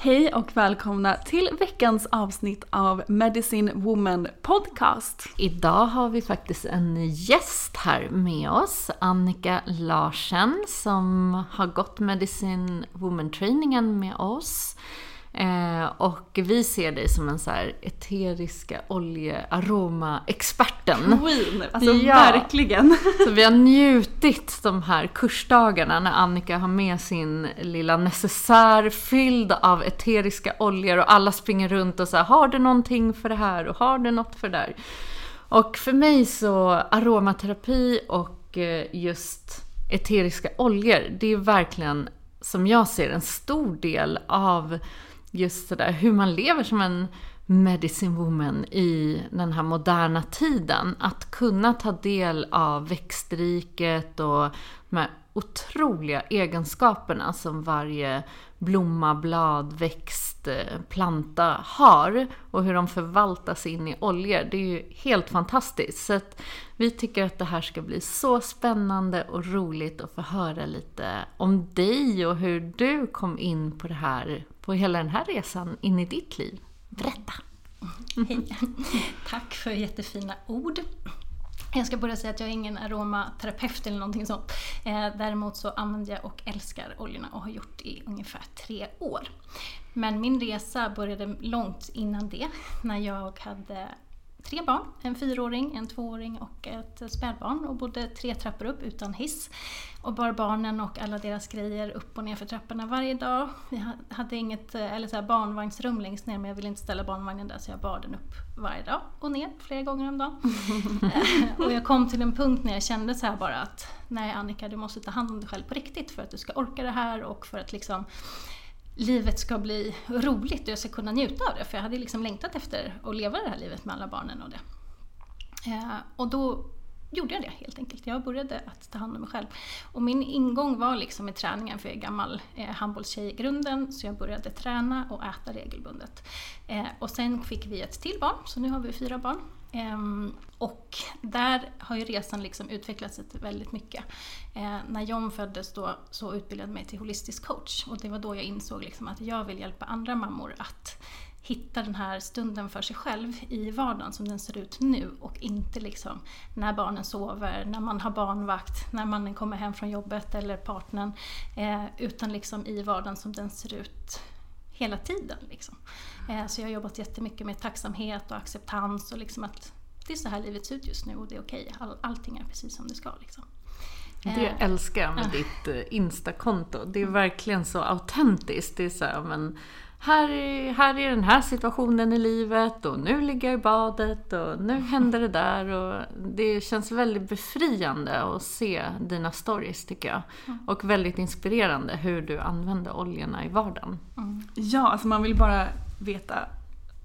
Hej och välkomna till veckans avsnitt av Medicine Woman Podcast. Idag har vi faktiskt en gäst här med oss, Annika Larsen, som har gått Medicine Woman-trainingen med oss. Eh, och vi ser dig som en så här eteriska oljearoma-experten. Queen, alltså Ja. verkligen. Så vi har njutit de här kursdagarna när Annika har med sin lilla necessär fylld av eteriska oljor och alla springer runt och säger har du någonting för det här och har du något för det där? Och för mig så aromaterapi och eh, just eteriska oljor, det är verkligen som jag ser en stor del av just sådär hur man lever som en medicine woman i den här moderna tiden. Att kunna ta del av växtriket och de här otroliga egenskaperna som varje blomma, blad, växt, eh, planta har och hur de förvaltas in i oljor. Det är ju helt fantastiskt. Så att vi tycker att det här ska bli så spännande och roligt att få höra lite om dig och hur du kom in på det här, på hela den här resan in i ditt liv. Berätta! Hej. Tack för jättefina ord. Jag ska börja säga att jag är ingen aromaterapeut eller någonting sånt. Eh, däremot så använder jag och älskar oljorna och har gjort i ungefär tre år. Men min resa började långt innan det, när jag hade tre barn. En fyraåring, en tvååring och ett spädbarn och bodde tre trappor upp utan hiss. Och bar barnen och alla deras grejer upp och ner för trapporna varje dag. Vi ha- hade inget eh, eller så här barnvagnsrum längst ner men jag ville inte ställa barnvagnen där så jag bar den upp varje dag och ner flera gånger om dagen. Eh, och jag kom till en punkt när jag kände så här bara att nej Annika du måste ta hand om dig själv på riktigt för att du ska orka det här och för att liksom livet ska bli roligt och jag ska kunna njuta av det. För jag hade liksom längtat efter att leva det här livet med alla barnen och det. Eh, och då gjorde jag det helt enkelt. Jag började att ta hand om mig själv. Och min ingång var liksom med träningen, för jag är gammal eh, handbollstjej i grunden, så jag började träna och äta regelbundet. Eh, och sen fick vi ett till barn, så nu har vi fyra barn. Ehm, och där har ju resan liksom utvecklats väldigt mycket. Eh, när John föddes då så utbildade jag mig till holistisk coach och det var då jag insåg liksom att jag vill hjälpa andra mammor att hitta den här stunden för sig själv i vardagen som den ser ut nu och inte liksom när barnen sover, när man har barnvakt, när mannen kommer hem från jobbet eller partnern. Eh, utan liksom i vardagen som den ser ut hela tiden. Liksom. Eh, så jag har jobbat jättemycket med tacksamhet och acceptans och liksom att det är så här livet ser ut just nu och det är okej. All, allting är precis som det ska liksom. Det Eh, älskar jag med ja. ditt eh, Insta-konto. Det är verkligen så autentiskt. Det är så här, men här är, här är den här situationen i livet och nu ligger jag i badet och nu händer det där. Och det känns väldigt befriande att se dina stories tycker jag. Och väldigt inspirerande hur du använder oljorna i vardagen. Ja, alltså man vill bara veta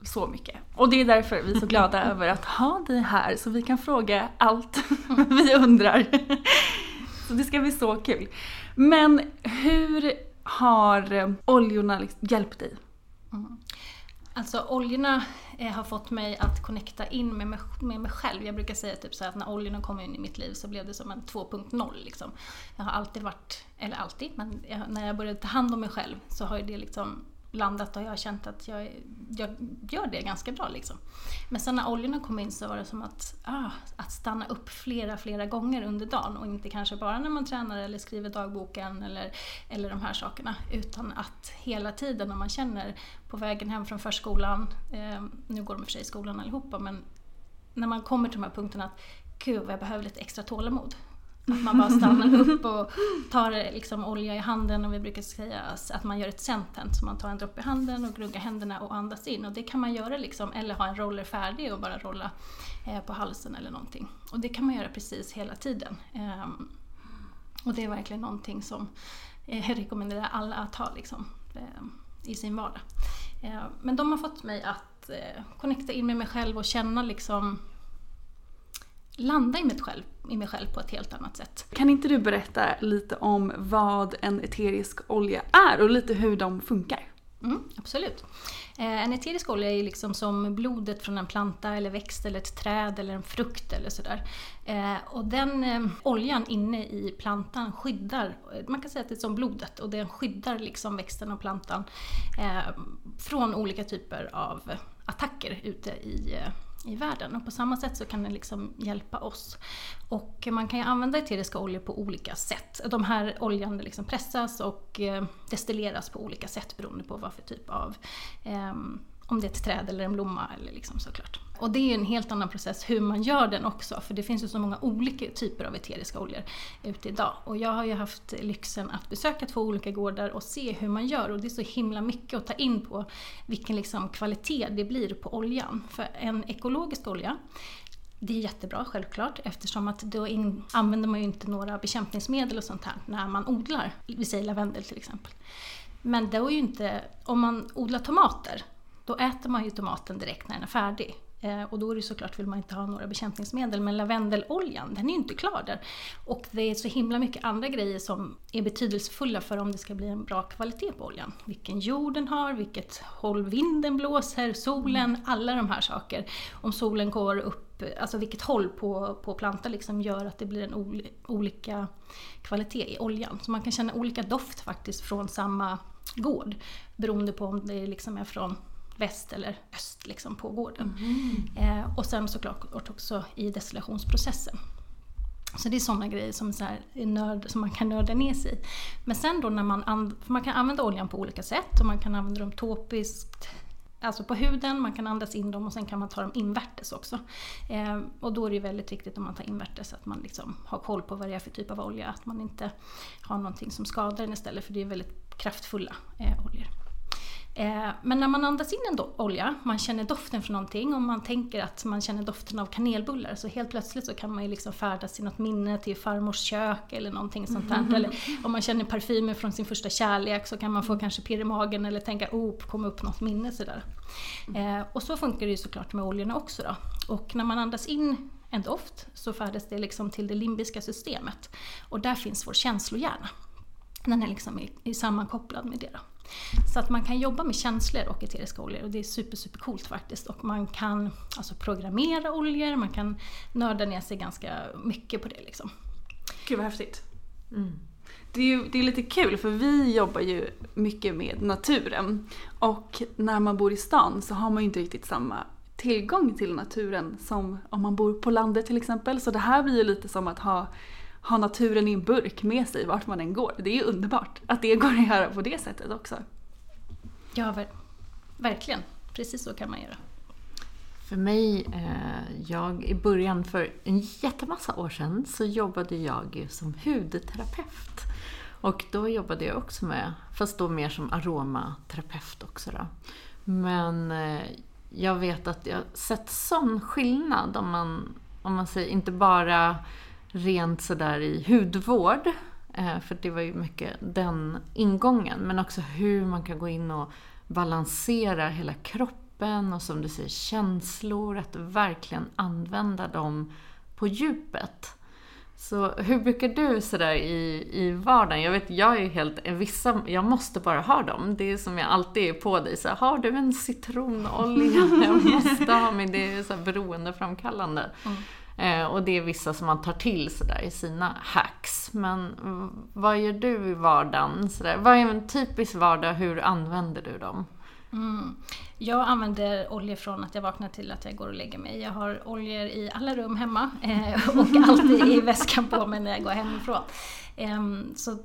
så mycket. Och det är därför vi är så glada över att ha dig här så vi kan fråga allt vi undrar. Så det ska bli så kul. Men hur har eh, oljorna liksom hjälpt dig? Alltså oljorna eh, har fått mig att connecta in med mig, med mig själv. Jag brukar säga typ så att när oljorna kom in i mitt liv så blev det som en 2.0 liksom. Jag har alltid varit, eller alltid, men jag, när jag började ta hand om mig själv så har ju det liksom landat och jag har känt att jag, jag gör det ganska bra liksom. Men sen när oljorna kom in så var det som att, ah, att stanna upp flera, flera gånger under dagen och inte kanske bara när man tränar eller skriver dagboken eller, eller de här sakerna. Utan att hela tiden när man känner på vägen hem från förskolan, eh, nu går de i och för sig i skolan allihopa, men när man kommer till de här punkterna att gud vad jag behöver lite extra tålamod. Att man bara stannar upp och tar liksom olja i handen och vi brukar säga att man gör ett sentent. Så man tar en droppe i handen och gnuggar händerna och andas in. Och det kan man göra liksom, eller ha en roller färdig och bara rolla eh, på halsen eller någonting. Och det kan man göra precis hela tiden. Ehm, och det är verkligen någonting som eh, jag rekommenderar alla att ha liksom, eh, i sin vardag. Eh, men de har fått mig att eh, connecta in med mig själv och känna liksom landa i mig, själv, i mig själv på ett helt annat sätt. Kan inte du berätta lite om vad en eterisk olja är och lite hur de funkar? Mm, absolut. Eh, en eterisk olja är liksom som blodet från en planta eller växt eller ett träd eller en frukt eller sådär. Eh, och den eh, oljan inne i plantan skyddar, man kan säga att det är som blodet och den skyddar liksom växten och plantan från olika typer av attacker ute i i världen. Och på samma sätt så kan den liksom hjälpa oss. Och man kan ju använda eteriska oljor på olika sätt. De här oljan liksom pressas och eh, destilleras på olika sätt beroende på vad för typ av eh, om det är ett träd eller en blomma eller liksom såklart. Och det är ju en helt annan process hur man gör den också för det finns ju så många olika typer av eteriska oljor ute idag. Och jag har ju haft lyxen att besöka två olika gårdar och se hur man gör och det är så himla mycket att ta in på vilken liksom kvalitet det blir på oljan. För en ekologisk olja det är jättebra självklart eftersom att då in, använder man ju inte några bekämpningsmedel och sånt här när man odlar, vi säger lavendel till exempel. Men det är ju inte, om man odlar tomater då äter man ju tomaten direkt när den är färdig. Eh, och då är det såklart vill man inte ha några bekämpningsmedel. Men lavendeloljan, den är ju inte klar där. Och det är så himla mycket andra grejer som är betydelsefulla för om det ska bli en bra kvalitet på oljan. Vilken jord den har, vilket håll vinden blåser, solen, alla de här saker. Om solen går upp, alltså vilket håll på, på plantan liksom gör att det blir en ol, olika kvalitet i oljan. Så man kan känna olika doft faktiskt från samma gård. Beroende på om det liksom är från väst eller öst liksom på gården. Eh, och sen såklart också i destillationsprocessen. Så det är sådana grejer som, så här, är nörd, som man kan nörda ner sig i. Men sen då när man, man kan använda oljan på olika sätt och man kan använda dem topiskt, alltså på huden, man kan andas in dem och sen kan man ta dem invärtes också. Eh, och då är det väldigt viktigt om man tar invärtes att man liksom har koll på vad det är för typ av olja, att man inte har någonting som skadar den istället för det är väldigt kraftfulla eh, oljor. Eh, men när man andas in en olja, man känner doften från någonting och man tänker att man känner doften av kanelbullar så helt plötsligt så kan man ju liksom färdas i något minne till farmors kök eller någonting sånt där. Eller om man känner parfymen från sin första kärlek så kan man få kanske pirr i magen eller tänka oh, komma upp något minne sådär. Eh, och så funkar det ju såklart med oljorna också då. Och när man andas in en doft så färdas det liksom till det limbiska systemet. Och där finns vår känslohjärna. Den är liksom i, i sammankopplad med det då. Så att man kan jobba med känslor och eteriska oljor och det är super, super coolt faktiskt. Och man kan alltså programmera oljor, man kan nörda ner sig ganska mycket på det liksom. Gud vad häftigt. Mm. Det är, ju, det är lite kul för vi jobbar ju mycket med naturen. Och när man bor i stan så har man ju inte riktigt samma tillgång till naturen som om man bor på landet till exempel. Så det här blir ju lite som att ha, ha naturen i en burk med sig vart man än går. Det är ju underbart att det går att göra på det sättet också. Ja, ver- verkligen. Precis så kan man göra. För mig eh, jag i början för en jättemassa år sedan så jobbade jag som hudterapeut. Och då jobbade jag också med, fast då mer som aromaterapeut också då. Men eh, jag vet att jag sett sån skillnad om man, om man säger inte bara rent sådär i hudvård, eh, för det var ju mycket den ingången, men också hur man kan gå in och balansera hela kroppen och som du säger känslor, att verkligen använda dem på djupet. Så hur brukar du sådär i, i vardagen? Jag vet, jag är ju helt, vissa, jag måste bara ha dem. Det är som jag alltid är på dig, så här, har du en citronolja? Jag måste ha min, det är så här beroendeframkallande. Mm. Eh, och det är vissa som man tar till sådär i sina hacks. Men vad gör du i vardagen? Sådär? Vad är en typisk vardag? Hur använder du dem? Mm. Jag använder oljor från att jag vaknar till att jag går och lägger mig. Jag har oljor i alla rum hemma eh, och alltid i väskan på mig när jag går hemifrån. Eh, så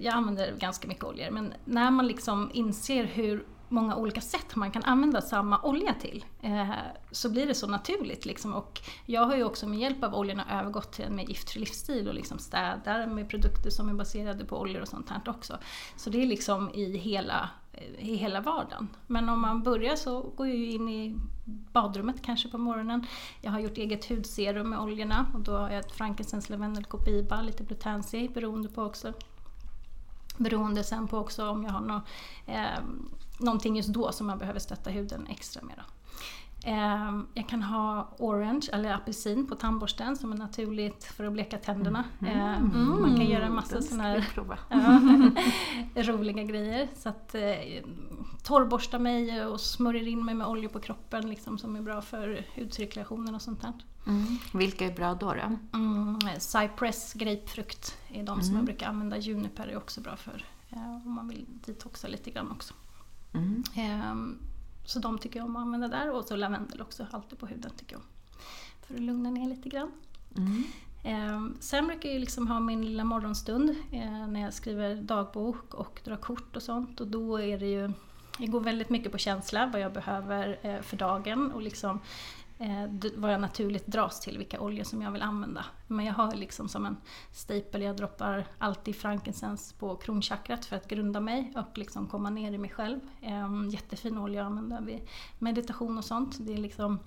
jag använder ganska mycket oljor. Men när man liksom inser hur många olika sätt man kan använda samma olja till. Eh, så blir det så naturligt. Liksom. Och jag har ju också med hjälp av oljorna övergått till en mer giftfri livsstil och liksom städar med produkter som är baserade på oljor och sånt här också. Så det är liksom i hela, eh, i hela vardagen. Men om man börjar så går jag ju in i badrummet kanske på morgonen. Jag har gjort eget hudserum med oljorna och då har jag ett frankincense, lavendel, copiba, lite blutensi beroende på också Beroende sen på också om jag har något eh, någonting just då som man behöver stötta huden extra med. Då. Ehm, jag kan ha orange eller apelsin på tandborsten som är naturligt för att bleka tänderna. Mm. Mm. Man kan göra en massa sådana här roliga grejer. Så att, eh, torrborsta mig och smörjer in mig med olja på kroppen liksom, som är bra för hudcirkulationen och sånt där. Mm. Vilka är bra då? då? Mm, cypress, grapefrukt är de som jag mm. brukar använda. Juniper är också bra för eh, om man vill detoxa lite grann också. Mm. Ehm, så de tycker jag om att använda där och så lavendel också, alltid på huden tycker jag. För att lugna ner lite grann. Mm. Ehm, sen brukar jag liksom ha min lilla morgonstund eh, när jag skriver dagbok och drar kort och sånt och då är det ju jag går väldigt mycket på känsla, vad jag behöver eh, för dagen och liksom eh, vad jag naturligt dras till, vilka oljor som jag vill använda. Men jag har liksom som en stapel, jag droppar alltid frankincense på kronchakrat för att grunda mig och liksom komma ner i mig själv. Eh, jättefin olja att använda vid meditation och sånt. Det är liksom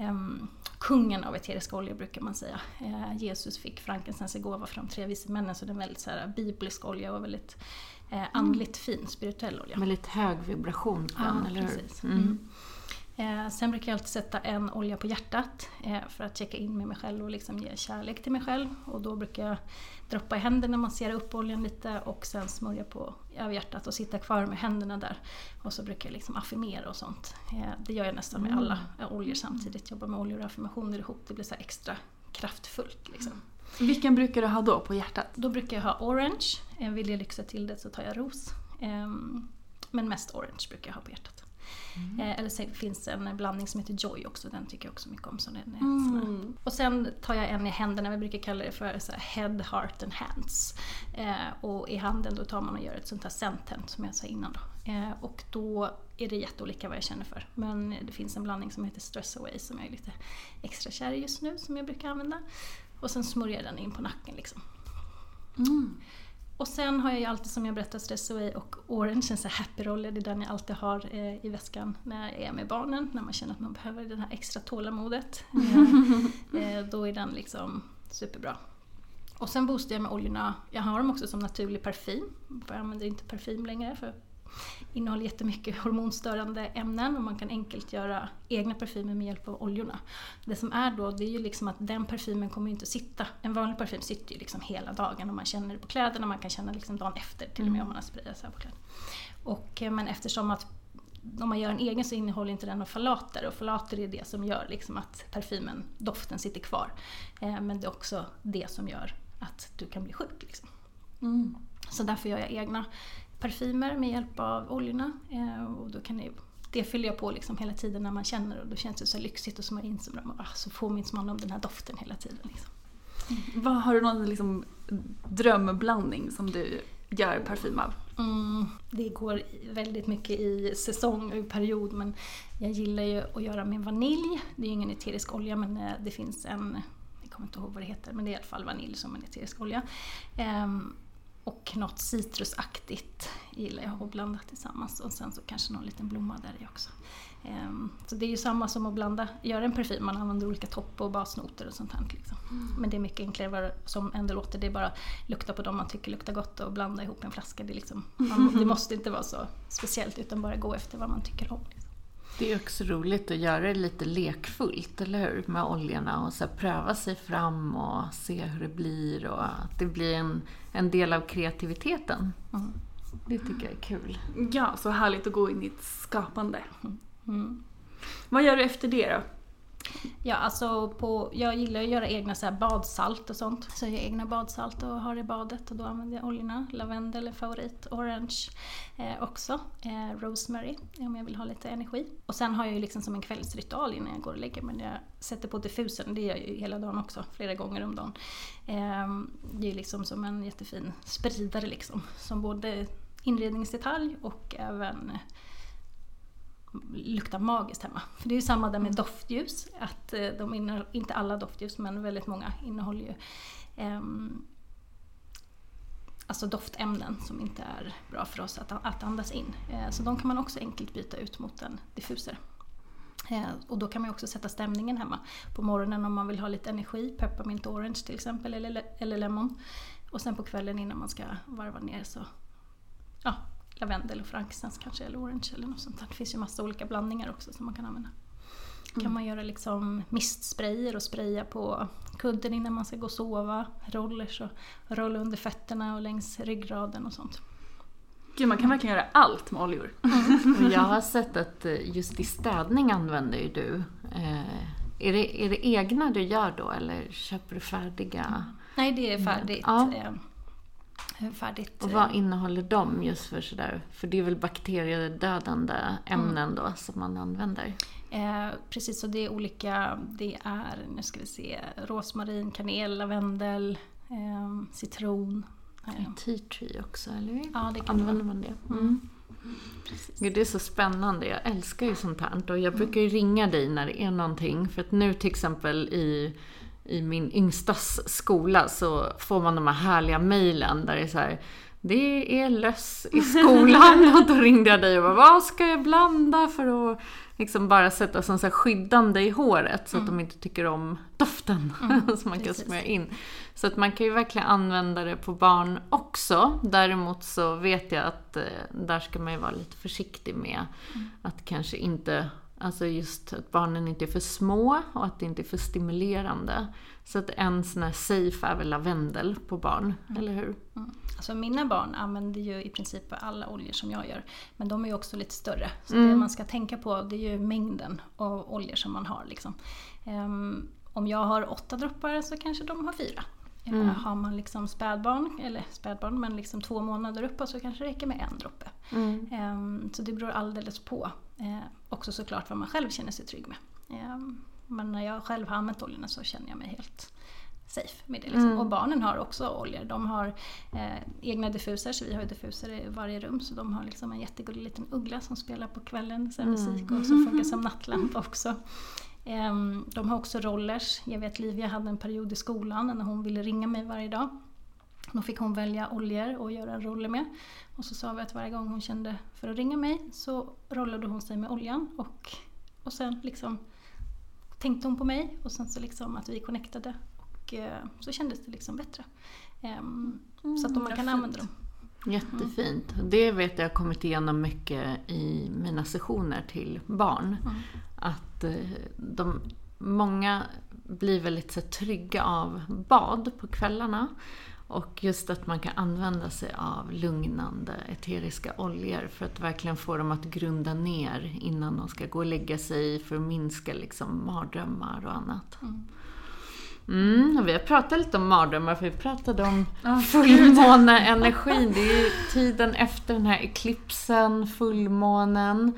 Um, kungen av eteriska oljor brukar man säga. Uh, Jesus fick frankincense i gåva från de tre vise männen så det är en väldigt så här, biblisk olja och väldigt uh, andligt fin, spirituell olja. Väldigt hög vibration på den, eller hur? Precis. Mm. Mm. Eh, sen brukar jag alltid sätta en olja på hjärtat eh, för att checka in med mig själv och liksom ge kärlek till mig själv. Och då brukar jag droppa i händerna, massera upp oljan lite och sen smörja på över hjärtat och sitta kvar med händerna där. Och så brukar jag liksom affirmera och sånt. Eh, det gör jag nästan med alla mm. oljor samtidigt. Jobbar med oljor och affirmationer ihop, det blir så extra kraftfullt. Liksom. Vilken brukar du ha då på hjärtat? Då brukar jag ha orange. Vill jag lyxa till det så tar jag ros. Ehm, men mest orange brukar jag ha på hjärtat. Mm. Eh, eller så finns det en blandning som heter Joy också, den tycker jag också mycket om. Så den är mm. Och sen tar jag en i händerna, vi brukar kalla det för så Head, Heart and Hands. Eh, och i handen då tar man och gör ett sånt här sentent som jag sa innan. Då. Eh, och då är det jätteolika vad jag känner för. Men det finns en blandning som heter Stress Away som jag är lite extra kär i just nu, som jag brukar använda. Och sen smörjer jag den in på nacken liksom. Mm. Och sen har jag ju alltid som jag berättade Stressaway och Orange, en sån här happy roller, det är den jag alltid har eh, i väskan när jag är med barnen, när man känner att man behöver det här extra tålamodet. eh, då är den liksom superbra. Och sen boostar jag med oljorna, jag har dem också som naturlig parfym, för jag använder inte parfym längre för innehåller jättemycket hormonstörande ämnen och man kan enkelt göra egna parfymer med hjälp av oljorna. Det som är då, det är ju liksom att den parfymen kommer inte sitta, en vanlig parfym sitter ju liksom hela dagen och man känner det på kläderna, man kan känna liksom dagen efter till och med om man har sprayat så här på kläderna. Och, eh, men eftersom att om man gör en egen så innehåller inte den några falater och falater är det som gör liksom att parfymen, doften sitter kvar. Eh, men det är också det som gör att du kan bli sjuk. Liksom. Mm. Så därför gör jag egna parfymer med hjälp av oljorna. Eh, och då kan det, det fyller jag på liksom hela tiden när man känner och då känns det så lyxigt och in så bra. Ah, så påminns man om den här doften hela tiden. Liksom. Mm. Vad Har du någon liksom, drömblandning som du gör parfym av? Mm, det går väldigt mycket i säsong och period men jag gillar ju att göra med vanilj. Det är ju ingen eterisk olja men eh, det finns en, jag kommer inte ihåg vad det heter, men det är i alla fall vanilj som en eterisk olja. Ehm, och något citrusaktigt gillar jag att blanda tillsammans och sen så kanske någon liten blomma där i också. Ehm, så det är ju samma som att blanda, göra en parfym, man använder olika topp och basnoter och sånt här. Liksom. Men det är mycket enklare som ändå låter, det är bara lukta på dem man tycker luktar gott och blanda ihop en flaska. Det, liksom, man, det måste inte vara så speciellt utan bara gå efter vad man tycker om. Liksom. Det är också roligt att göra det lite lekfullt, eller hur? Med oljorna och så pröva sig fram och se hur det blir och att det blir en, en del av kreativiteten. Mm. Det tycker jag är kul. Ja, så härligt att gå in i ett skapande. Vad gör du efter det då? Ja, alltså på, jag gillar att göra egna så här badsalt och sånt. Så jag gör egna badsalt och har i badet och då använder jag oljorna. Lavendel är favorit, orange eh, också. Eh, rosemary om jag vill ha lite energi. Och sen har jag ju liksom som en kvällsritual innan jag går och lägger mig. Jag sätter på diffusen, det gör jag ju hela dagen också, flera gånger om dagen. Eh, det är liksom som en jättefin spridare liksom. Som både inredningsdetalj och även luktar magiskt hemma. För det är ju samma där med doftljus, att eh, de innehåller, inte alla doftljus men väldigt många innehåller ju um, alltså doftämnen som inte är bra för oss att, att andas in. Eh, så de kan man också enkelt byta ut mot en diffuser. Eh, och då kan man också sätta stämningen hemma. På morgonen om man vill ha lite energi, pepparmint orange till exempel, eller, eller lemon. Och sen på kvällen innan man ska varva ner så ja, lavendel och frankincense kanske, eller orange eller något sånt. Det finns ju massa olika blandningar också som man kan använda. Mm. kan man göra liksom mistsprayer och spraya på kudden innan man ska gå och sova. Rollers och rolla under fötterna och längs ryggraden och sånt. Gud, man kan verkligen göra allt med oljor. Och jag har sett att eh, just i städning använder ju du. Eh, är, det, är det egna du gör då eller köper du färdiga? Nej, det är färdigt. Ja. Eh, färdigt. Och vad innehåller de just för sådär? För det är väl bakteriedödande ämnen då som man använder? Eh, precis, så det är olika. Det är, nu ska vi se, rosmarin, kanel, lavendel, eh, citron. Eh, Tea tree också, eller hur? Ja, det kan Använder man det? Mm. Gud, det är så spännande. Jag älskar ju sånt här. Och jag brukar ju ringa dig när det är någonting. För att nu till exempel i, i min yngstas skola så får man de här härliga mejlen där det är så här det är löss i skolan och då ringde jag dig och bara, vad ska jag blanda för att liksom bara sätta som så här skyddande i håret så att de inte tycker om doften som man kan precis. smörja in. Så att man kan ju verkligen använda det på barn också. Däremot så vet jag att eh, där ska man ju vara lite försiktig med att kanske inte Alltså just att barnen inte är för små och att det inte är för stimulerande. Så att en sån här safe är väl lavendel på barn, eller hur? Mm. Alltså mina barn använder ju i princip alla oljor som jag gör. Men de är ju också lite större. Så det man ska tänka på det är ju mängden av oljor som man har. Liksom. Ehm, om jag har åtta droppar så kanske de har fyra. Eh, Har man liksom spädbarn, eller spädbarn, men liksom två månader uppåt så kanske det räcker med en droppe. Ehm, så det beror alldeles på. Eh, också såklart vad man själv känner sig trygg med. Ehm, men när jag själv har använt oljorna så känner jag mig helt safe med det. Liksom. Och barnen har också oljor. De har eh, egna diffuser, så vi har diffuser i varje rum. Så de har liksom en jättegullig liten uggla som spelar på kvällen, så här musik och som funkar som nattlampa också. Ehm, de har också rollers. Jag vet Livia hade en period i skolan när hon ville ringa mig varje dag. Då fick hon välja oljor och göra en roller med. Och så sa vi att varje gång hon kände för att ringa mig så rollade hon sig med oljan och, och sen liksom tänkte hon på mig och sen så liksom att vi connectade och eh, så kändes det liksom bättre. Ehm, så att man kan använda dem. Jättefint. Det vet jag har kommit igenom mycket i mina sessioner till barn. Att eh, de, många blir väldigt så trygga av bad på kvällarna. Och just att man kan använda sig av lugnande eteriska oljor för att verkligen få dem att grunda ner innan de ska gå och lägga sig för att minska liksom mardrömmar och annat. Mm, och vi har pratat lite om mardrömmar för vi pratade om fullmåneenergin. Det är ju tiden efter den här eklipsen, fullmånen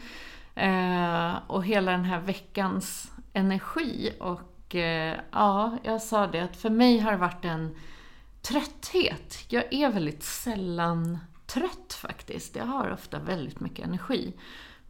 eh, och hela den här veckans energi. Och eh, ja, jag sa det att för mig har det varit en trötthet. Jag är väldigt sällan trött faktiskt. Jag har ofta väldigt mycket energi.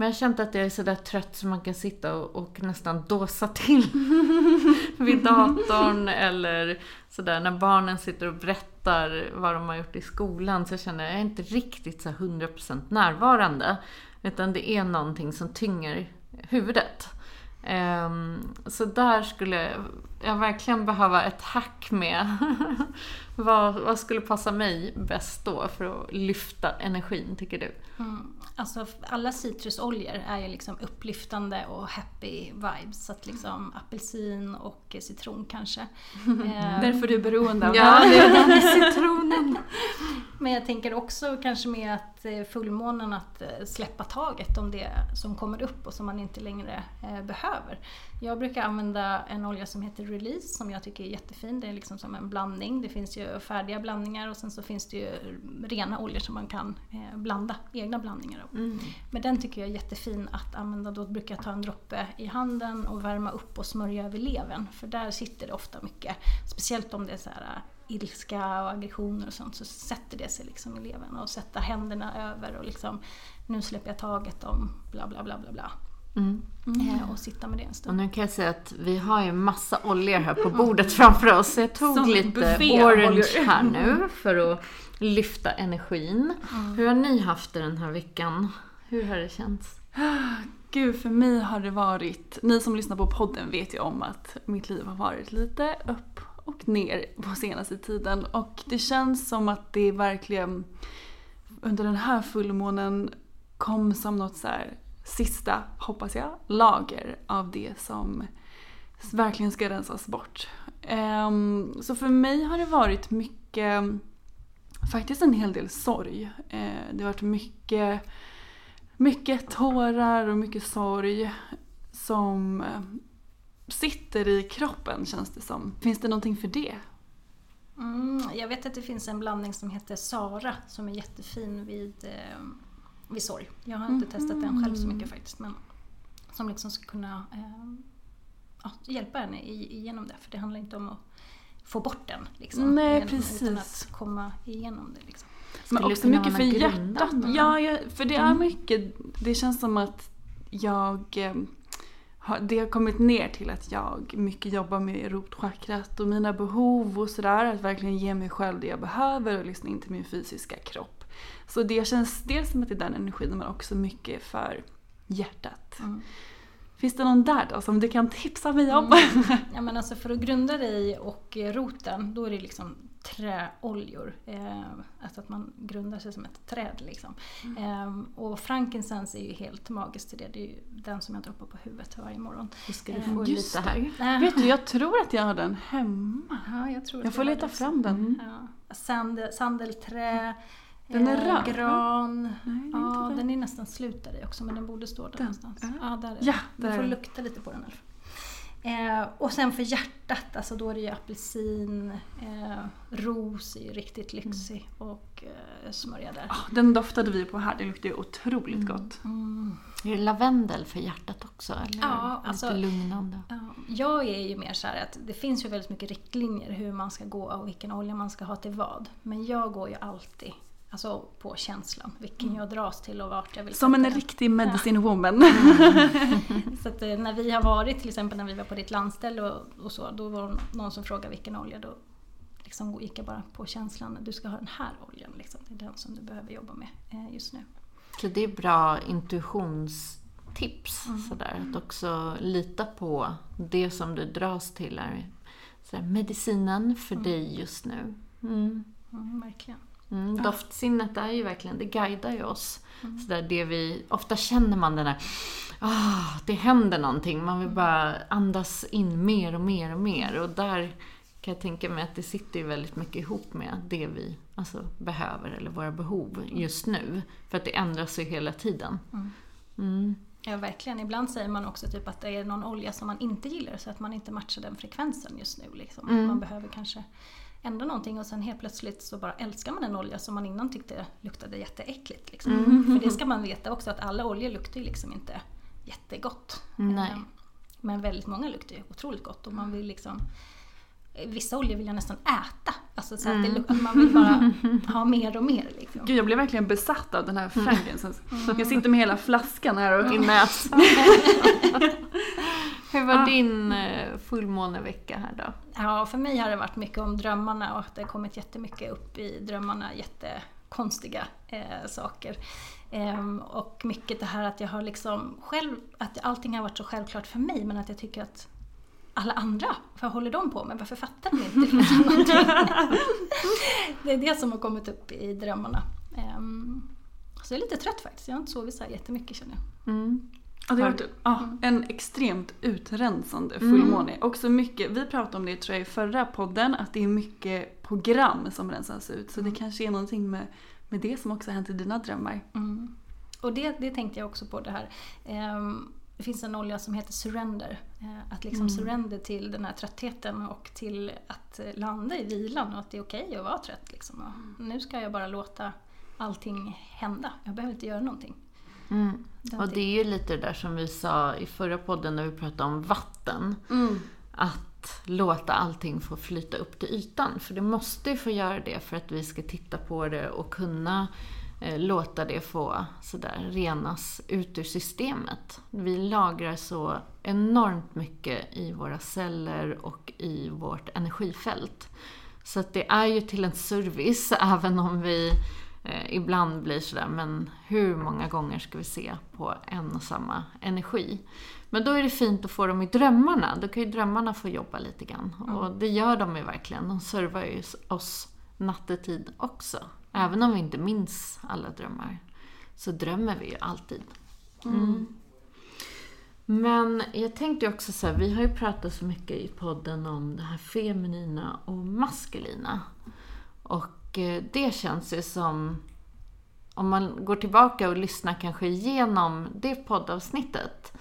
Men jag har känt att jag är sådär trött så man kan sitta och, och nästan dåsa till vid datorn eller sådär när barnen sitter och berättar vad de har gjort i skolan så känner jag, jag är inte riktigt så 100% närvarande. Utan det är någonting som tynger huvudet. Um, så där skulle jag verkligen behöva ett hack med. vad, vad skulle passa mig bäst då för att lyfta energin, tycker du? Mm. Alltså alla citrusoljor är ju liksom upplyftande och happy vibes. Så att liksom apelsin och citron kanske. eh, Därför du är beroende av ja, det citronen. Men jag tänker också kanske med att eh, fullmånen att eh, släppa taget om det som kommer upp och som man inte längre eh, behöver. Jag brukar använda en olja som heter Release som jag tycker är jättefin. Det är liksom som en blandning. Det finns ju färdiga blandningar och sen så finns det ju rena oljor som man kan blanda egna blandningar av. Mm. Men den tycker jag är jättefin att använda. Då brukar jag ta en droppe i handen och värma upp och smörja över levern. För där sitter det ofta mycket. Speciellt om det är så här äh, ilska och aggressioner och sånt så sätter det sig liksom i levern och sätta händerna över och liksom nu släpper jag taget om bla bla bla bla bla. Mm. Mm. Och sitta med det en stund. Och nu kan jag säga att vi har ju massa oljor här på bordet framför oss. Jag tog Som lite orange här nu för att lyfta energin. Mm. Hur har ni haft det den här veckan? Hur har det känts? Gud, för mig har det varit... Ni som lyssnar på podden vet ju om att mitt liv har varit lite upp och ner på senaste tiden. Och det känns som att det verkligen under den här fullmånen kom som något så här, sista, hoppas jag, lager av det som verkligen ska rensas bort. Ehm, så för mig har det varit mycket, faktiskt en hel del sorg. Ehm, det har varit mycket, mycket tårar och mycket sorg som eh, sitter i kroppen känns det som. Finns det någonting för det? Mm, jag vet att det finns en blandning som heter Sara som är jättefin vid, eh, vid sorg. Jag har inte mm. testat den själv så mycket faktiskt. Men som liksom ska kunna eh, ja, hjälpa henne igenom det. För det handlar inte om att få bort den. Liksom, Nej, genom, precis. Utan att komma igenom det. Liksom. Men också mycket för hjärtat. Ja, ja, för det är mm. mycket, det känns som att jag eh, det har kommit ner till att jag mycket jobbar med rotchakrat och mina behov och sådär. Att verkligen ge mig själv det jag behöver och lyssna in till min fysiska kropp. Så det känns dels som att det är den energin men också mycket för hjärtat. Mm. Finns det någon där då som du kan tipsa mig om? Mm. Ja men alltså för att grunda dig och roten, då är det liksom träoljor. Eh, alltså att man grundar sig som ett träd. Liksom. Mm. Eh, och frankincense är ju helt magiskt till det. Det är ju den som jag droppar på huvudet varje morgon. Då ska du få eh, lite här. Äh. Vet du, jag tror att jag har den hemma. Ja, jag, tror jag får leta fram den. Mm. Ja. Sandel, sandelträ. Den är röd? Gran. Nej, ja, den är nästan slut där i också men den borde stå där den. någonstans. Ja, där är ja, Du får lukta lite på den. Här. Eh, och sen för hjärtat, alltså då är det ju apelsin, eh, ros är ju riktigt lyxig mm. och eh, smörja där. Oh, den doftade vi på här, den luktar ju otroligt mm. gott. Mm. Är det lavendel för hjärtat också? Eller ja, alltså, lite lugnande? Ja, jag är ju mer så att det finns ju väldigt mycket riktlinjer hur man ska gå och vilken olja man ska ha till vad. Men jag går ju alltid Alltså på känslan, vilken mm. jag dras till och vart jag vill Som en den. riktig medicine ja. woman. Mm. så att, eh, när vi har varit, till exempel när vi var på ditt landställe och, och så, då var det någon som frågade vilken olja, då liksom gick jag bara på känslan, du ska ha den här oljan, liksom. det är den som du behöver jobba med eh, just nu. Så det är bra intuitionstips, mm. sådär, att också lita på det som du dras till är sådär, medicinen för mm. dig just nu. Mm. mm verkligen. Mm, ja. Doftsinnet är ju verkligen, det guidar ju oss. Mm. Så där det vi, ofta känner man den där, ah, det händer någonting. Man vill bara andas in mer och mer och mer. Och där kan jag tänka mig att det sitter ju väldigt mycket ihop med det vi alltså, behöver, eller våra behov just nu. För att det ändras ju hela tiden. Mm. mm. Ja, verkligen. Ibland säger man också typ att det är någon olja som man inte gillar så att man inte matchar den frekvensen just nu. Liksom. Mm. Man behöver kanske ändra någonting och sen helt plötsligt så bara älskar man en olja som man innan tyckte luktade jätteäckligt. Liksom. Mm. För det ska man veta också att alla oljor luktar ju liksom inte jättegott. Nej. Men väldigt många luktar ju otroligt gott och man vill liksom Vissa oljor vill jag nästan äta. Alltså så att, det, att man vill bara ha mer och mer. Liksom. Gud, jag blev verkligen besatt av den här frankincense. Jag sitter med hela flaskan här och I näsan. Hur var din eh, fullmånevecka här då? Ja, för mig har det varit mycket om drömmarna och att det har kommit jättemycket upp i drömmarna, jättekonstiga eh, saker. Ehm, och mycket det här att jag har liksom själv, att allting har varit så självklart för mig men att jag tycker att alla andra, vad håller de på med? Varför fattar de inte? Det är det som har kommit upp i drömmarna. Ehm, så jag är lite trött faktiskt, jag har inte sovit så här jättemycket känner jag. Ja, det har varit ja, en extremt utrensande fullmåne. Också mycket, vi pratade om det tror jag i förra podden, att det är mycket program som rensas ut. Så det kanske är någonting med, med det som också har hänt i dina drömmar. Mm. Och det, det tänkte jag också på det här. Ehm, det finns en olja som heter Surrender. Eh, Att liksom surrender till den här tröttheten och till att eh, landa i vilan och att det är okej att vara trött. Liksom. Och nu ska jag bara låta allting hända. Jag behöver inte göra någonting. Den Och det är ju lite det där som vi sa i förra podden när vi pratade om vatten. Att låta allting få flyta upp till ytan. För det måste ju få göra det för att vi ska titta på det och kunna eh, låta det få sådär renas ut ur systemet. Vi lagrar så enormt mycket i våra celler och i vårt energifält. Så att det är ju till en service, även om vi eh, ibland blir sådär, men hur många gånger ska vi se på en och samma energi? Men då är det fint att få dem i drömmarna. Då kan ju drömmarna få jobba lite grann. Och det gör de ju verkligen. De servar ju oss nattetid också. Även om vi inte minns alla drömmar. Så drömmer vi ju alltid. Mm. Men jag tänkte också så här, vi har ju pratat så mycket i podden om det här feminina och maskulina. Och Eh, det känns ju som, om man går tillbaka och lyssnar kanske igenom det poddavsnittet.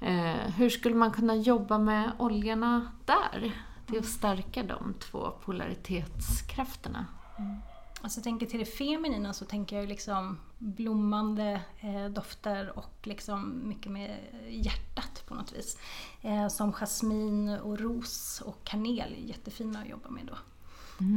Eh, hur skulle man kunna jobba med oljorna där? Till att stärka de två polaritetskrafterna. Mm. Alltså jag tänker till det feminina så tänker jag liksom blommande eh, dofter och liksom mycket med hjärtat på något vis. Eh, som jasmin och ros och kanel är jättefina att jobba med då.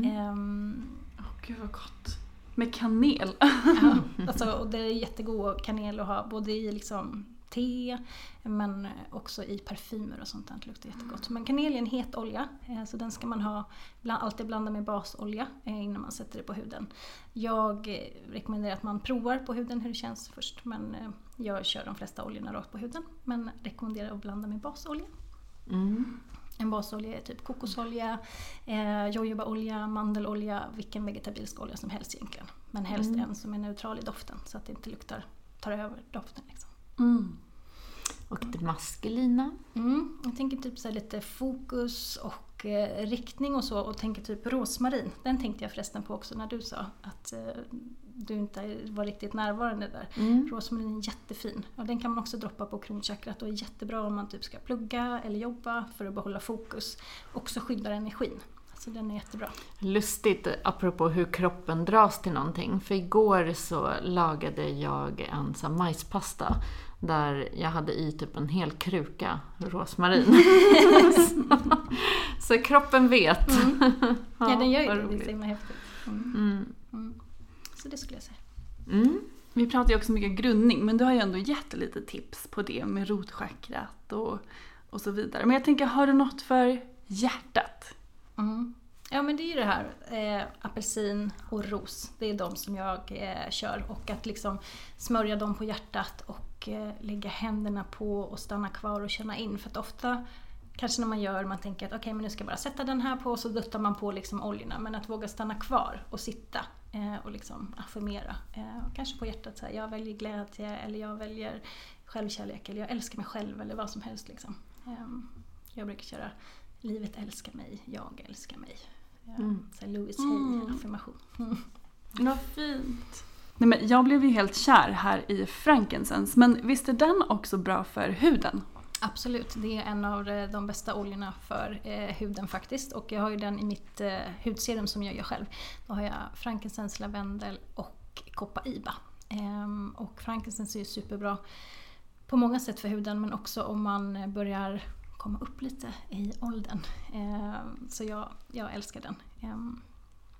Ehm, Åh gud vad gott. Med kanel. Ja, alltså, och det är jättegod kanel att ha både i liksom te men också i parfymer och sånt där. Det luktar jättegott. Men kanel är en het olja eh, så den ska man ha, alltid blanda med basolja eh, innan man sätter det på huden. Jag eh, rekommenderar att man provar på huden hur det känns först men jag kör de flesta oljorna rakt på huden. Men rekommenderar att blanda med basolja. En basolja är typ kokosolja, eh, jojobaolja, mandelolja, vilken vegetabilisk olja som helst egentligen. Men helst en som är neutral i doften så att det inte luktar, tar över doften. Liksom. Och det maskulina. Mm, jag tänker typ så lite fokus och eh, riktning och så och tänker typ rosmarin. Den tänkte jag förresten på också när du sa att eh, du inte var riktigt närvarande där. Rosmarin är jättefin. Och den kan man också droppa på kronchakrat och är jättebra om man typ ska plugga eller jobba för att behålla fokus. Också skyddar energin. Så den är jättebra. Lustigt apropå hur kroppen dras till någonting. För igår så lagade jag en här majspasta där jag hade i typ en hel kruka rosmarin. så, så kroppen vet. Ja, den gör ju det. Det är roligt. så himla häftigt. Mm. Mm. Så det skulle jag säga. Mm. Vi pratar ju också mycket grundning men du har ju ändå gett lite tips på det med rotchakrat och, och så vidare. Men jag tänker, har du något för hjärtat? Mm. Ja men det är ju det här, eh, apelsin och ros. Det är de som jag eh, kör. Och att liksom smörja dem på hjärtat och lägga händerna på och stanna kvar och känna in. För att ofta, kanske när man gör, man tänker att okej men nu ska jag bara sätta den här på och så duttar man på liksom oljorna. Men att våga stanna kvar och sitta eh, och liksom affirmera. Eh, kanske på hjärtat så här, jag väljer glädje eller jag väljer självkärlek eller jag älskar mig själv eller vad som helst liksom. Ehm, jag brukar köra Livet älskar mig, jag älskar mig. Ja, så Louis Hay, affirmation. Mm. Vad fint. Nej, men jag blev ju helt kär här i frankincense men visst är den också bra för huden? Absolut, det är en av eh, de bästa oljorna för eh, huden faktiskt. Och jag har ju den i mitt eh, hudserum som jag gör själv. Då har jag frankincense, lavendel och koppaiba. Ehm, och frankincense är ju superbra på många sätt för huden men också om man eh, börjar komma upp lite i åldern. Ehm, så jag, jag älskar den. Ehm,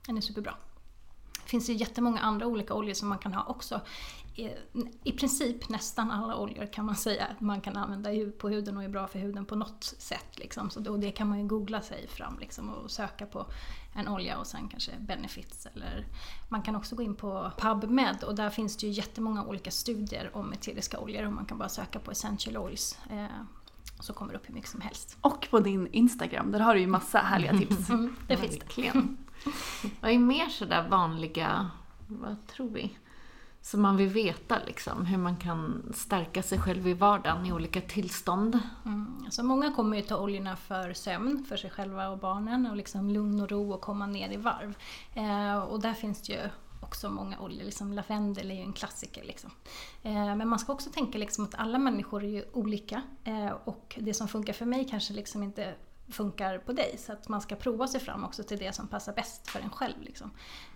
den är superbra. Det finns ju jättemånga andra olika oljor som man kan ha också. I princip nästan alla oljor kan man säga att man kan använda på huden och är bra för huden på något sätt. Liksom. Så och det kan man ju googla sig fram liksom, och söka på en olja och sen kanske benefits. Eller man kan också gå in på PubMed och där finns det ju jättemånga olika studier om eteriska oljor och man kan bara söka på essential oils. Eh, så kommer det upp hur mycket som helst. Och på din Instagram, där har du ju massa härliga tips. Mm, det finns det. Vad är mer sådär vanliga, vad tror vi? Som man vill veta liksom hur man kan stärka sig själv i vardagen i olika tillstånd. Mm. Alltså många kommer ju ta oljorna för sömn, för sig själva och barnen och liksom lugn och ro och komma ner i varv. Eh, och där finns det ju också många oljor, liksom lavendel är ju en klassiker. Liksom. Eh, men man ska också tänka liksom att alla människor är ju olika eh, och det som funkar för mig kanske liksom inte funkar på dig. Så att man ska prova sig fram också till det som passar bäst för en själv. Liksom.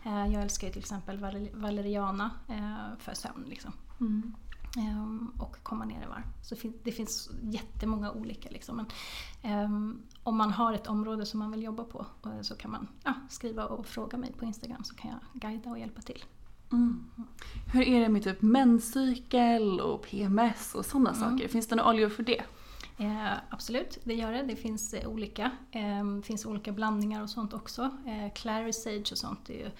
Eh, jag älskar ju till exempel valeriana eh, för sömn. Liksom. Mm. Ehm, och komma ner i varv. Så det finns jättemånga olika. Liksom. Men, um, om man har ett område som man vill jobba på eh, så kan man ja, skriva och fråga mig på Instagram så kan jag guida och hjälpa till. Mm. Hur är det med typ menscykel och PMS och sådana mm. saker? Finns det några oljor för det? Eh, absolut, det gör det. Det finns eh, olika. Eh, det finns olika blandningar och sånt också. Eh, Clary Sage och sånt. Det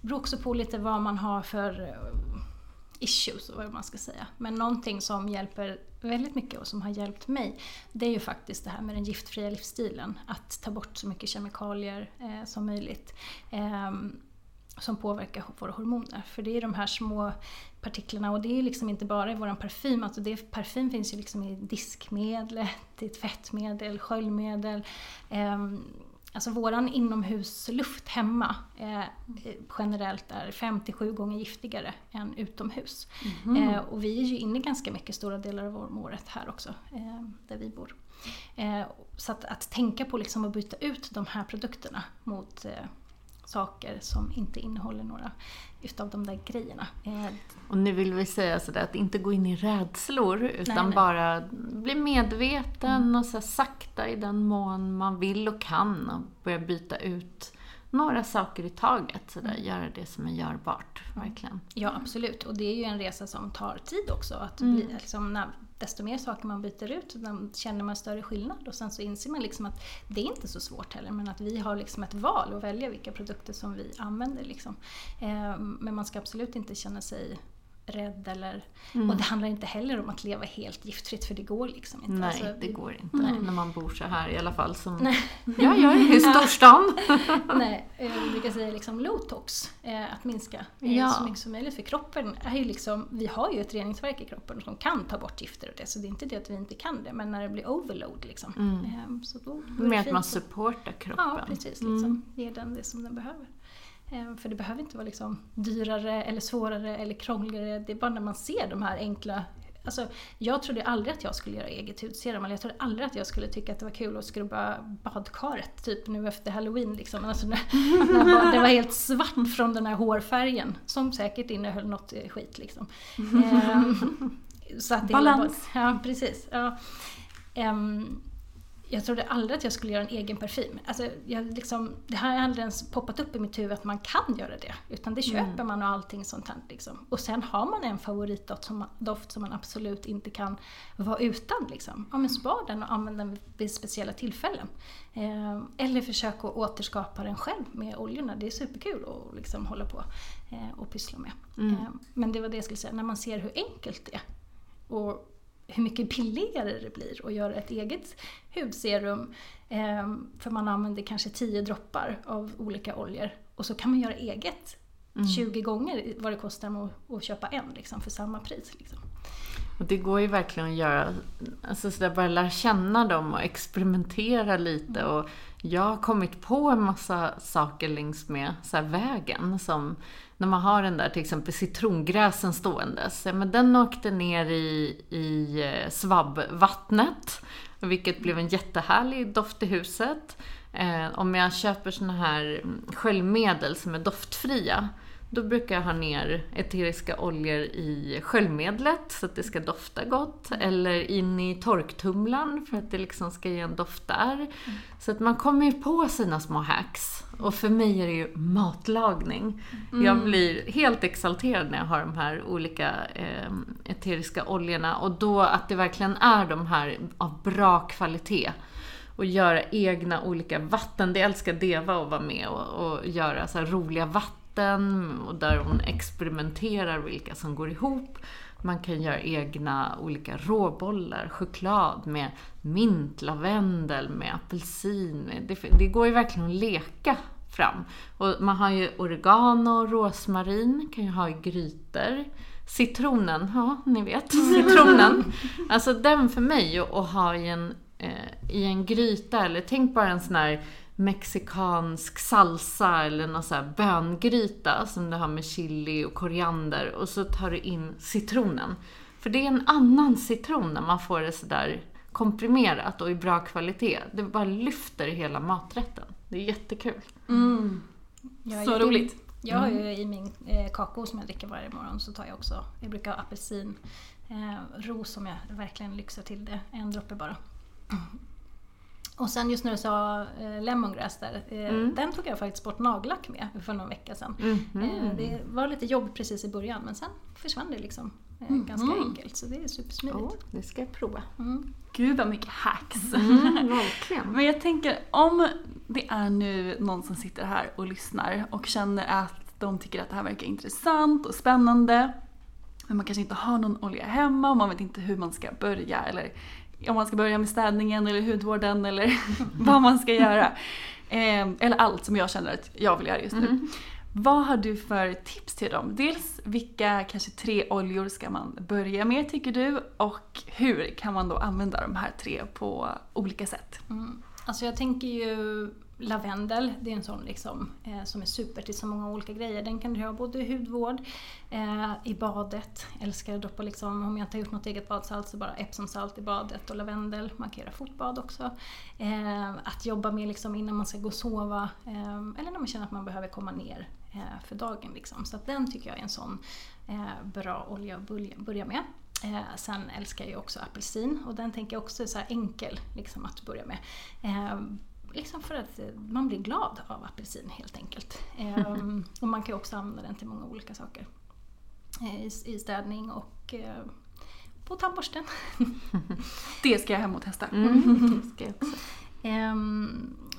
beror också på lite vad man har för eh, issues issues, vad man ska säga. Men någonting som hjälper väldigt mycket och som har hjälpt mig, det är ju faktiskt det här med den giftfria livsstilen. Att ta bort så mycket kemikalier eh, som möjligt. Ehm, som påverkar våra hormoner. För det är de här små partiklarna och det är liksom inte bara i vår parfym. Alltså det, parfym finns ju liksom i diskmedel, i tvättmedel, sköljmedel. Eh, Alltså våran inomhusluft hemma eh, generellt är 57 gånger giftigare än utomhus. Mm. Eh, och vi är ju inne ganska mycket stora delar av året här också, eh, där vi bor. Eh, så att, att tänka på liksom att byta ut de här produkterna mot eh, saker som inte innehåller några utav de där grejerna. Eh, och nu vill vi säga sådär att inte gå in i rädslor utan nej, nej. bara bli medveten mm. och så sakta i den mån man vill och kan och börja byta ut några saker i taget. Sådär, mm. Göra det som är görbart, verkligen. Ja, absolut. Och det är ju en resa som tar tid också. Att mm. bli, liksom, när, desto mer saker man byter ut, känner man större skillnad. Och sen så inser man liksom att det är inte så svårt heller, men att vi har liksom ett val att välja vilka produkter som vi använder. Liksom. Eh, men man ska absolut inte känna sig rädd eller... Mm. Och det handlar inte heller om att leva helt giftfritt för det går liksom inte. Nej, alltså, det går inte nej. när man bor så här i alla fall som nej. jag gör i storstan. nej, jag brukar säga liksom low-tox, eh, att minska eh, ja. så mycket som möjligt. För kroppen är ju liksom, vi har ju ett reningsverk i kroppen som kan ta bort gifter och det, så det är inte det att vi inte kan det, men när det blir overload liksom. Mm. Eh, så då, då Med att man supportar kroppen. Ja, precis. Liksom, mm. Ger den det som den behöver. Eh, för det behöver inte vara liksom dyrare eller svårare eller krångligare. Det är bara när man ser de här enkla Alltså, jag trodde aldrig att jag skulle göra eget hudserum, eller jag trodde aldrig att jag skulle tycka att det var kul att skrubba badkaret typ nu efter halloween. Liksom. Alltså, när, när det var helt svart från den här hårfärgen, som säkert innehöll något eh, skit. Liksom. Um, så att Balans! Var, ja, precis. Ja. Um, jag trodde aldrig att jag skulle göra en egen parfym. Alltså, jag liksom, det har aldrig ens poppat upp i mitt huvud att man kan göra det. Utan det köper mm. man och allting sånt här. Liksom. Och sen har man en favoritdoft som, doft som man absolut inte kan vara utan. Liksom. Ja, men spar den och använd den vid speciella tillfällen. Eh, eller försök att återskapa den själv med oljorna. Det är superkul att liksom hålla på eh, och pyssla med. Mm. Eh, men det var det jag skulle säga, när man ser hur enkelt det är. Och hur mycket billigare det blir att göra ett eget hudserum. Ehm, för man använder kanske 10 droppar av olika oljor. Och så kan man göra eget mm. 20 gånger vad det kostar att, att köpa en liksom, för samma pris. Liksom. Och det går ju verkligen att göra, alltså sådär bara lära känna dem och experimentera lite. Mm. Och jag har kommit på en massa saker längs med så vägen som när man har den där till exempel citrongräsen ståendes. Men den åkte ner i, i eh, svabbvattnet, vilket blev en jättehärlig doft i huset. Eh, om jag köper såna här sköljmedel som är doftfria, Då brukar jag ha ner eteriska oljor i sköljmedlet så att det ska dofta gott. Eller in i torktumlaren för att det liksom ska ge en doft där. Så att man kommer ju på sina små hacks. Och för mig är det ju matlagning. Jag blir helt exalterad när jag har de här olika eh, eteriska oljorna. Och då att det verkligen är de här av bra kvalitet och göra egna olika vatten. Det älskar Deva att vara med och, och göra så roliga vatten och där hon experimenterar vilka som går ihop. Man kan göra egna olika råbollar, choklad med mint, lavendel, med apelsin. Det, det går ju verkligen att leka fram. Och man har ju oregano, rosmarin, kan ju ha i grytor. Citronen, ja ni vet, citronen. Alltså den för mig att ha i en eh, i en gryta, eller tänk bara en sån här mexikansk salsa eller någon sån här böngryta som du har med chili och koriander och så tar du in citronen. För det är en annan citron när man får det sådär komprimerat och i bra kvalitet. Det bara lyfter hela maträtten. Det är jättekul. Jag Så roligt. Jag har ju i min eh, kakao som jag dricker varje morgon så tar jag också, jag brukar ha apelsin, eh, ros som jag verkligen lyxar till det, en droppe bara. Och sen just när du sa eh, lemongrass där, eh, den tog jag faktiskt bort nagellack med för någon vecka sedan. Eh, det var lite jobb precis i början men sen försvann det liksom eh, ganska enkelt så det är supersmidigt. Oh, det ska jag prova. Gud vad mycket hacks. Mm, verkligen. Men jag tänker om det är nu någon som sitter här och lyssnar och känner att de tycker att det här verkar intressant och spännande. Men man kanske inte har någon olja hemma och man vet inte hur man ska börja eller om man ska börja med städningen eller hudvården eller vad man ska göra. Eh, eller allt som jag känner att jag vill göra just nu. Vad har du för tips till dem? Dels vilka kanske tre oljor ska man börja med tycker du? Och hur kan man då använda de här tre på olika sätt? Mm. Alltså jag tänker ju lavendel, det är en sån liksom, eh, som är super till så många olika grejer. Den kan du ha både i hudvård, eh, i badet, älskar att droppa liksom, om jag inte har gjort något eget badsalt så bara Epsomsalt i badet och lavendel. Man kan göra fotbad också. Eh, att jobba med liksom innan man ska gå och sova eh, eller när man känner att man behöver komma ner eh, för dagen. Liksom. Så att den tycker jag är en sån eh, bra olja att börja, med. Eh, sen älskar jag ju också apelsin och den tänker jag också är så här enkel liksom, att börja med. Eh, liksom för att man blir glad av apelsin helt enkelt. Eh, och man kan också använda den till många olika saker. Eh, i, I städning och eh, på tandborsten. Det ska jag hem och testa. Mm, det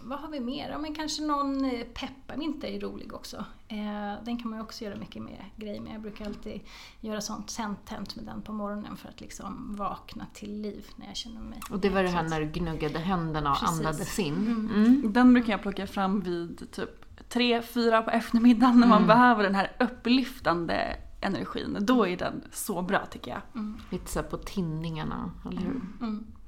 vad har vi mer? Ja, men kanske någon eh, pepparmint är ju rolig också. Eh, den kan man ju också göra mycket med grejer med. Jag brukar alltid göra sånt sentent med den på morgonen för att liksom vakna till liv när jag känner mig Och det var det här när du gnuggade händerna och Precis. andades in. Mm. Den brukar jag plocka fram vid typ tre, fyra på eftermiddagen när man behöver den här upplyftande energin. Då är den så bra tycker jag. Lite så här på tinningarna, eller hur?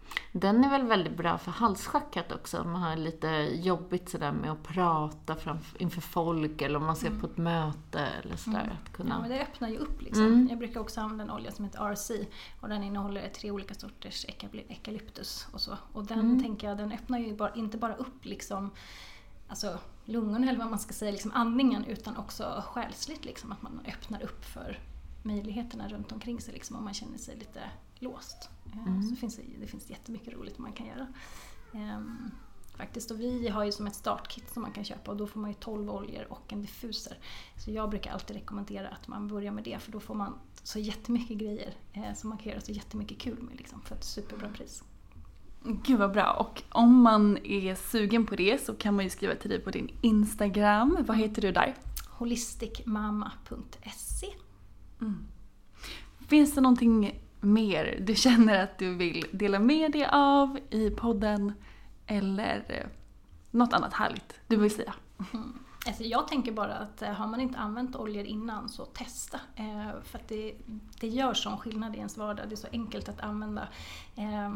Mm. Den är väl väldigt bra för halsschacket också, om man har lite jobbigt sådär med att prata framf- inför folk eller om man ska på ett möte eller sådär. Att kunna... Ja, men det öppnar ju upp liksom. Jag brukar också använda en olja som heter RC och den innehåller tre olika sorters eukalyptus och så. Och den tänker jag, den öppnar ju bara, inte bara upp liksom Alltså lungorna eller vad man ska säga, liksom andningen utan också själsligt liksom att man öppnar upp för möjligheterna runt omkring sig liksom om man känner sig lite låst. Eh, Så finns det, det finns jättemycket roligt man kan göra. Ehm, faktiskt. Och vi har ju som ett startkit som man kan köpa och då får man ju 12 oljor och en diffuser. Så jag brukar alltid rekommendera att man börjar med det för då får man så jättemycket grejer eh, som man kan göra så jättemycket kul med liksom, för ett superbra pris. Gud vad bra. Och om man är sugen på det så kan man ju skriva till dig på din Instagram. Vad heter du där? holisticmamma.se Finns det någonting mer du känner att du vill dela med dig av i podden? Eller eh, något annat härligt du vill säga? Mm. Alltså jag tänker bara att eh, har man inte använt oljor innan så testa. Eh, för att det, det gör sån skillnad i ens vardag. Det är så enkelt att använda. Eh,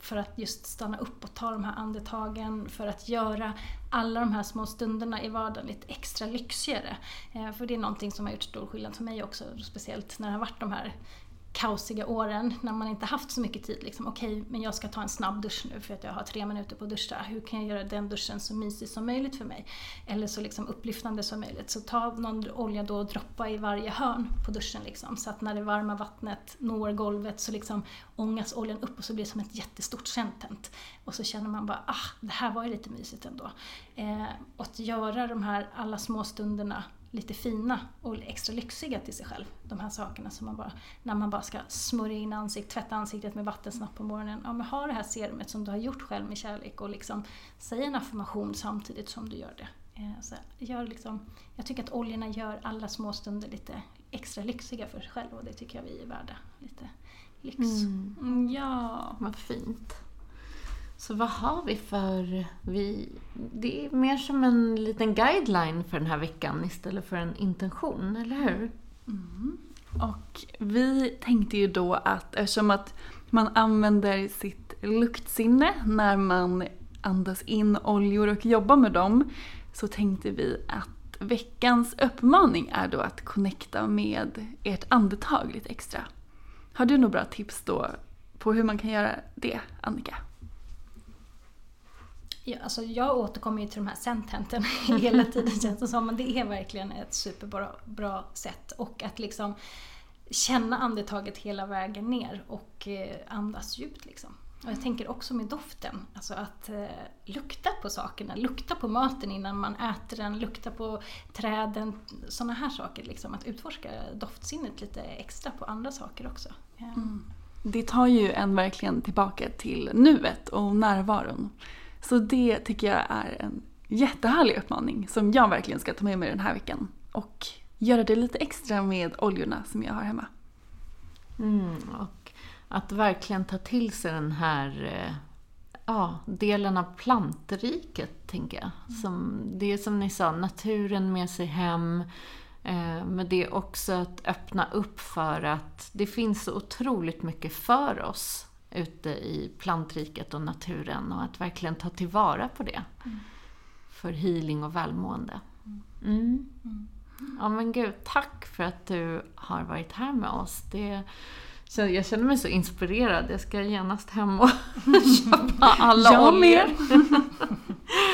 för att just stanna upp och ta de här andetagen. För att göra alla de här små stunderna i vardagen lite extra lyxigare. Eh, för det är någonting som har gjort stor skillnad för mig också. Speciellt när det har varit de här kaosiga åren när man inte haft så mycket tid. Liksom, Okej, okay, men jag ska ta en snabb dusch nu för att jag har tre minuter på att duscha. Hur kan jag göra den duschen så mysig som möjligt för mig? Eller så liksom upplyftande som möjligt. Så ta någon olja då och droppa i varje hörn på duschen. Liksom, så att när det varma vattnet når golvet så liksom ångas oljan upp och så blir det som ett jättestort sentent. Och så känner man bara, ah, det här var ju lite mysigt ändå. Eh, och att göra de här alla små stunderna lite fina och extra lyxiga till sig själv. De här sakerna som man bara, när man bara ska smörja in ansiktet, tvätta ansiktet med vatten snabbt på morgonen. Ja men ha det här serumet som du har gjort själv med kärlek och liksom säg en affirmation samtidigt som du gör det. Eh, så gör liksom, jag tycker att oljorna gör alla små stunder lite extra lyxiga för sig själv och det tycker jag vi är värda. Lite lyx. Mm. Mm, ja. Vad fint. Så vad har vi för... Vi, det är mer som en liten guideline för den här veckan istället för en intention, eller hur? Mm. Och vi tänkte ju då att eftersom att man använder sitt luktsinne när man andas in oljor och jobbar med dem så tänkte vi att veckans uppmaning är då att connecta med ert andetag lite extra. Har du några bra tips då på hur man kan göra det, Annika? Ja, alltså jag återkommer ju till de här sententen hela tiden känns det som. Men det är verkligen ett superbra bra sätt. Och att liksom känna andetaget hela vägen ner och eh, andas djupt liksom. Och jag tänker också med doften, alltså att eh, lukta på sakerna, lukta på maten innan man äter den, lukta på träden, sådana här saker. Liksom, att utforska doftsinnet lite extra på andra saker också. Mm. Det tar ju en verkligen tillbaka till nuet och närvaron. Så det tycker jag är en jättehärlig uppmaning som jag verkligen ska ta med mig den här veckan. Och göra det lite extra med oljorna som jag har hemma. Mm, och att verkligen ta till sig den här eh, ja, delen av planteriket, tänker jag. Mm. Som, det är som ni sa, naturen med sig hem. Eh, men det är också att öppna upp för att det finns så otroligt mycket för oss ute i plantriket och naturen och att verkligen ta tillvara på det. Mm. För healing och välmående. Mm. Mm. Ja men gud, tack för att du har varit här med oss. Det, så jag känner mig så inspirerad. Jag ska genast hem och köpa alla jag oljor.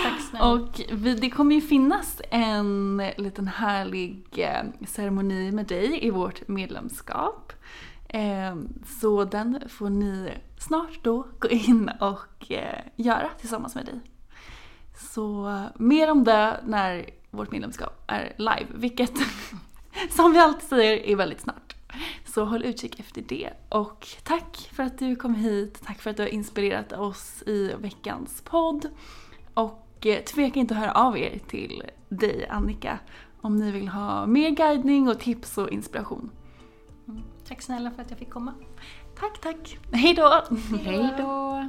Tack snälla. Och vi, det kommer ju finnas en liten härlig eh, ceremoni med dig i vårt medlemskap. Ehm, så den får ni snart då gå in och eh, göra tillsammans med dig. Så eh, mer om det när vårt medlemskap är live, vilket som vi alltid säger är väldigt snart. Så håll utkik efter det. Och tack för att du kom hit, tack för att du har inspirerat oss i veckans podd. Och eh, tveka inte att höra av er till dig Annika om ni vill ha mer guidning och tips och inspiration. Tack snälla för att jag fick komma. Tack, tack. Hej då! Hej då!